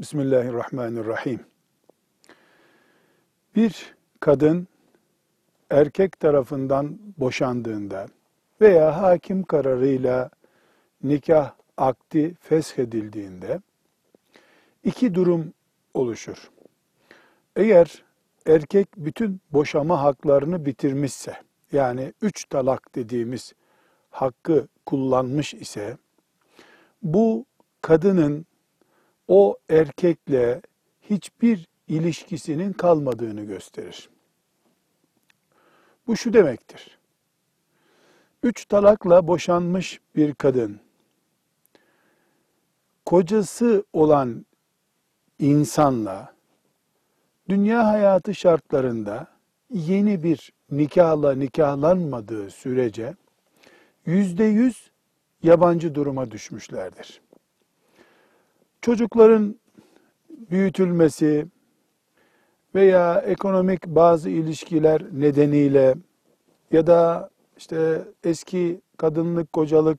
Bismillahirrahmanirrahim. Bir kadın erkek tarafından boşandığında veya hakim kararıyla nikah akdi feshedildiğinde iki durum oluşur. Eğer erkek bütün boşama haklarını bitirmişse, yani üç talak dediğimiz hakkı kullanmış ise, bu kadının o erkekle hiçbir ilişkisinin kalmadığını gösterir. Bu şu demektir. Üç talakla boşanmış bir kadın, kocası olan insanla dünya hayatı şartlarında yeni bir nikahla nikahlanmadığı sürece yüzde yüz yabancı duruma düşmüşlerdir. Çocukların büyütülmesi veya ekonomik bazı ilişkiler nedeniyle ya da işte eski kadınlık kocalık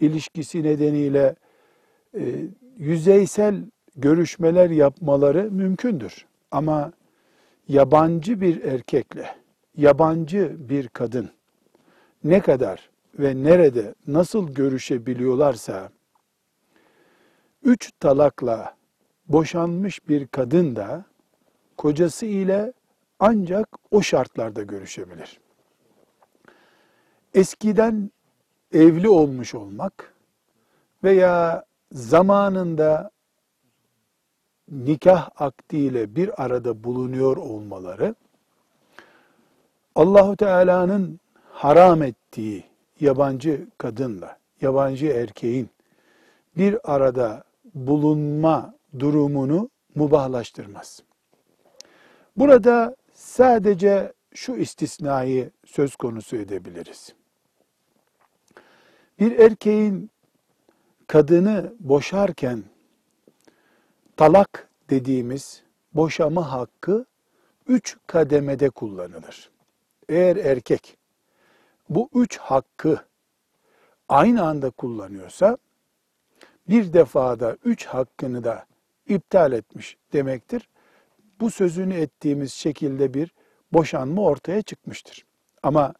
ilişkisi nedeniyle e, yüzeysel görüşmeler yapmaları mümkündür. Ama yabancı bir erkekle yabancı bir kadın ne kadar ve nerede nasıl görüşebiliyorlarsa üç talakla boşanmış bir kadın da kocası ile ancak o şartlarda görüşebilir. Eskiden evli olmuş olmak veya zamanında nikah akdiyle bir arada bulunuyor olmaları Allahu Teala'nın haram ettiği yabancı kadınla yabancı erkeğin bir arada bulunma durumunu mubahlaştırmaz. Burada sadece şu istisnayı söz konusu edebiliriz. Bir erkeğin kadını boşarken talak dediğimiz boşama hakkı üç kademede kullanılır. Eğer erkek bu üç hakkı aynı anda kullanıyorsa bir defada üç hakkını da iptal etmiş demektir. Bu sözünü ettiğimiz şekilde bir boşanma ortaya çıkmıştır. Ama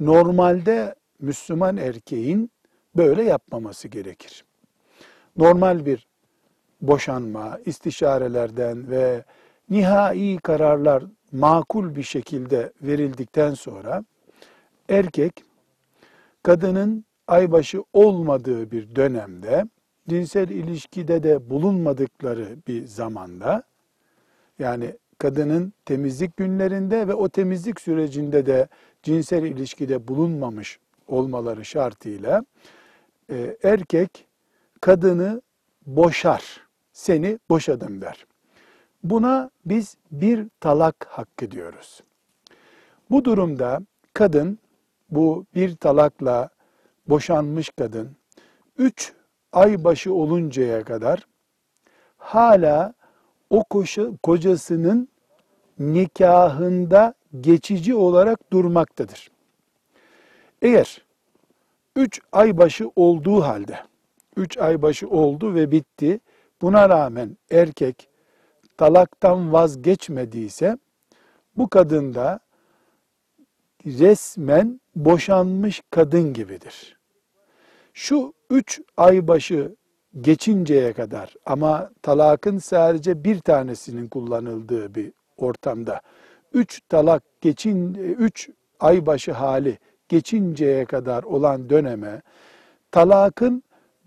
normalde Müslüman erkeğin böyle yapmaması gerekir. Normal bir boşanma, istişarelerden ve nihai kararlar makul bir şekilde verildikten sonra erkek kadının aybaşı olmadığı bir dönemde cinsel ilişkide de bulunmadıkları bir zamanda yani kadının temizlik günlerinde ve o temizlik sürecinde de cinsel ilişkide bulunmamış olmaları şartıyla e, erkek kadını boşar, seni boşadım der. Buna biz bir talak hakkı diyoruz. Bu durumda kadın bu bir talakla boşanmış kadın üç ay başı oluncaya kadar hala o koşu, kocasının nikahında geçici olarak durmaktadır. Eğer üç ay başı olduğu halde, üç ay başı oldu ve bitti, buna rağmen erkek talaktan vazgeçmediyse, bu kadın da resmen boşanmış kadın gibidir. Şu üç ay başı geçinceye kadar ama talakın sadece bir tanesinin kullanıldığı bir ortamda üç talak geçin üç ay başı hali geçinceye kadar olan döneme talakın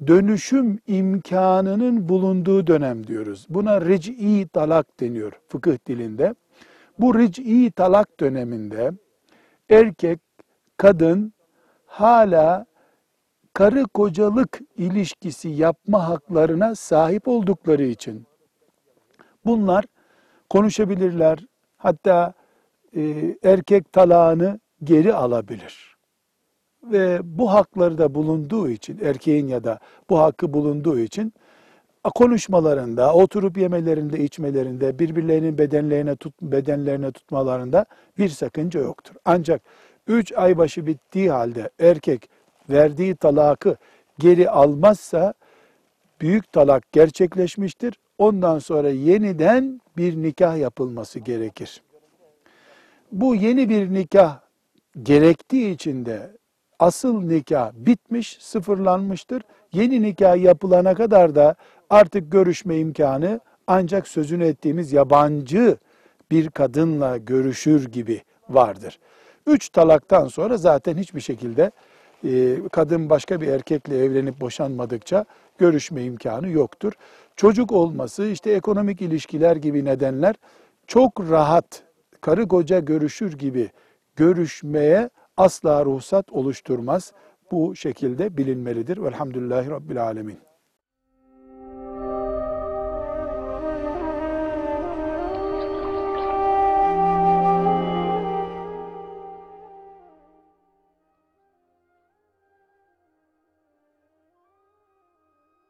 dönüşüm imkanının bulunduğu dönem diyoruz. Buna ric'i talak deniyor fıkıh dilinde. Bu ric'i talak döneminde erkek, kadın hala karı kocalık ilişkisi yapma haklarına sahip oldukları için bunlar konuşabilirler. Hatta e, erkek talağını geri alabilir. Ve bu hakları da bulunduğu için, erkeğin ya da bu hakkı bulunduğu için konuşmalarında, oturup yemelerinde, içmelerinde, birbirlerinin bedenlerine, tut, bedenlerine tutmalarında bir sakınca yoktur. Ancak üç ay başı bittiği halde erkek verdiği talakı geri almazsa büyük talak gerçekleşmiştir. ondan sonra yeniden bir nikah yapılması gerekir. Bu yeni bir nikah gerektiği için de asıl nikah bitmiş, sıfırlanmıştır. Yeni nikah yapılana kadar da artık görüşme imkanı ancak sözünü ettiğimiz yabancı bir kadınla görüşür gibi vardır. Üç talaktan sonra zaten hiçbir şekilde kadın başka bir erkekle evlenip boşanmadıkça görüşme imkanı yoktur. Çocuk olması, işte ekonomik ilişkiler gibi nedenler çok rahat karı koca görüşür gibi görüşmeye asla ruhsat oluşturmaz. Bu şekilde bilinmelidir. Velhamdülillahi Rabbil Alemin.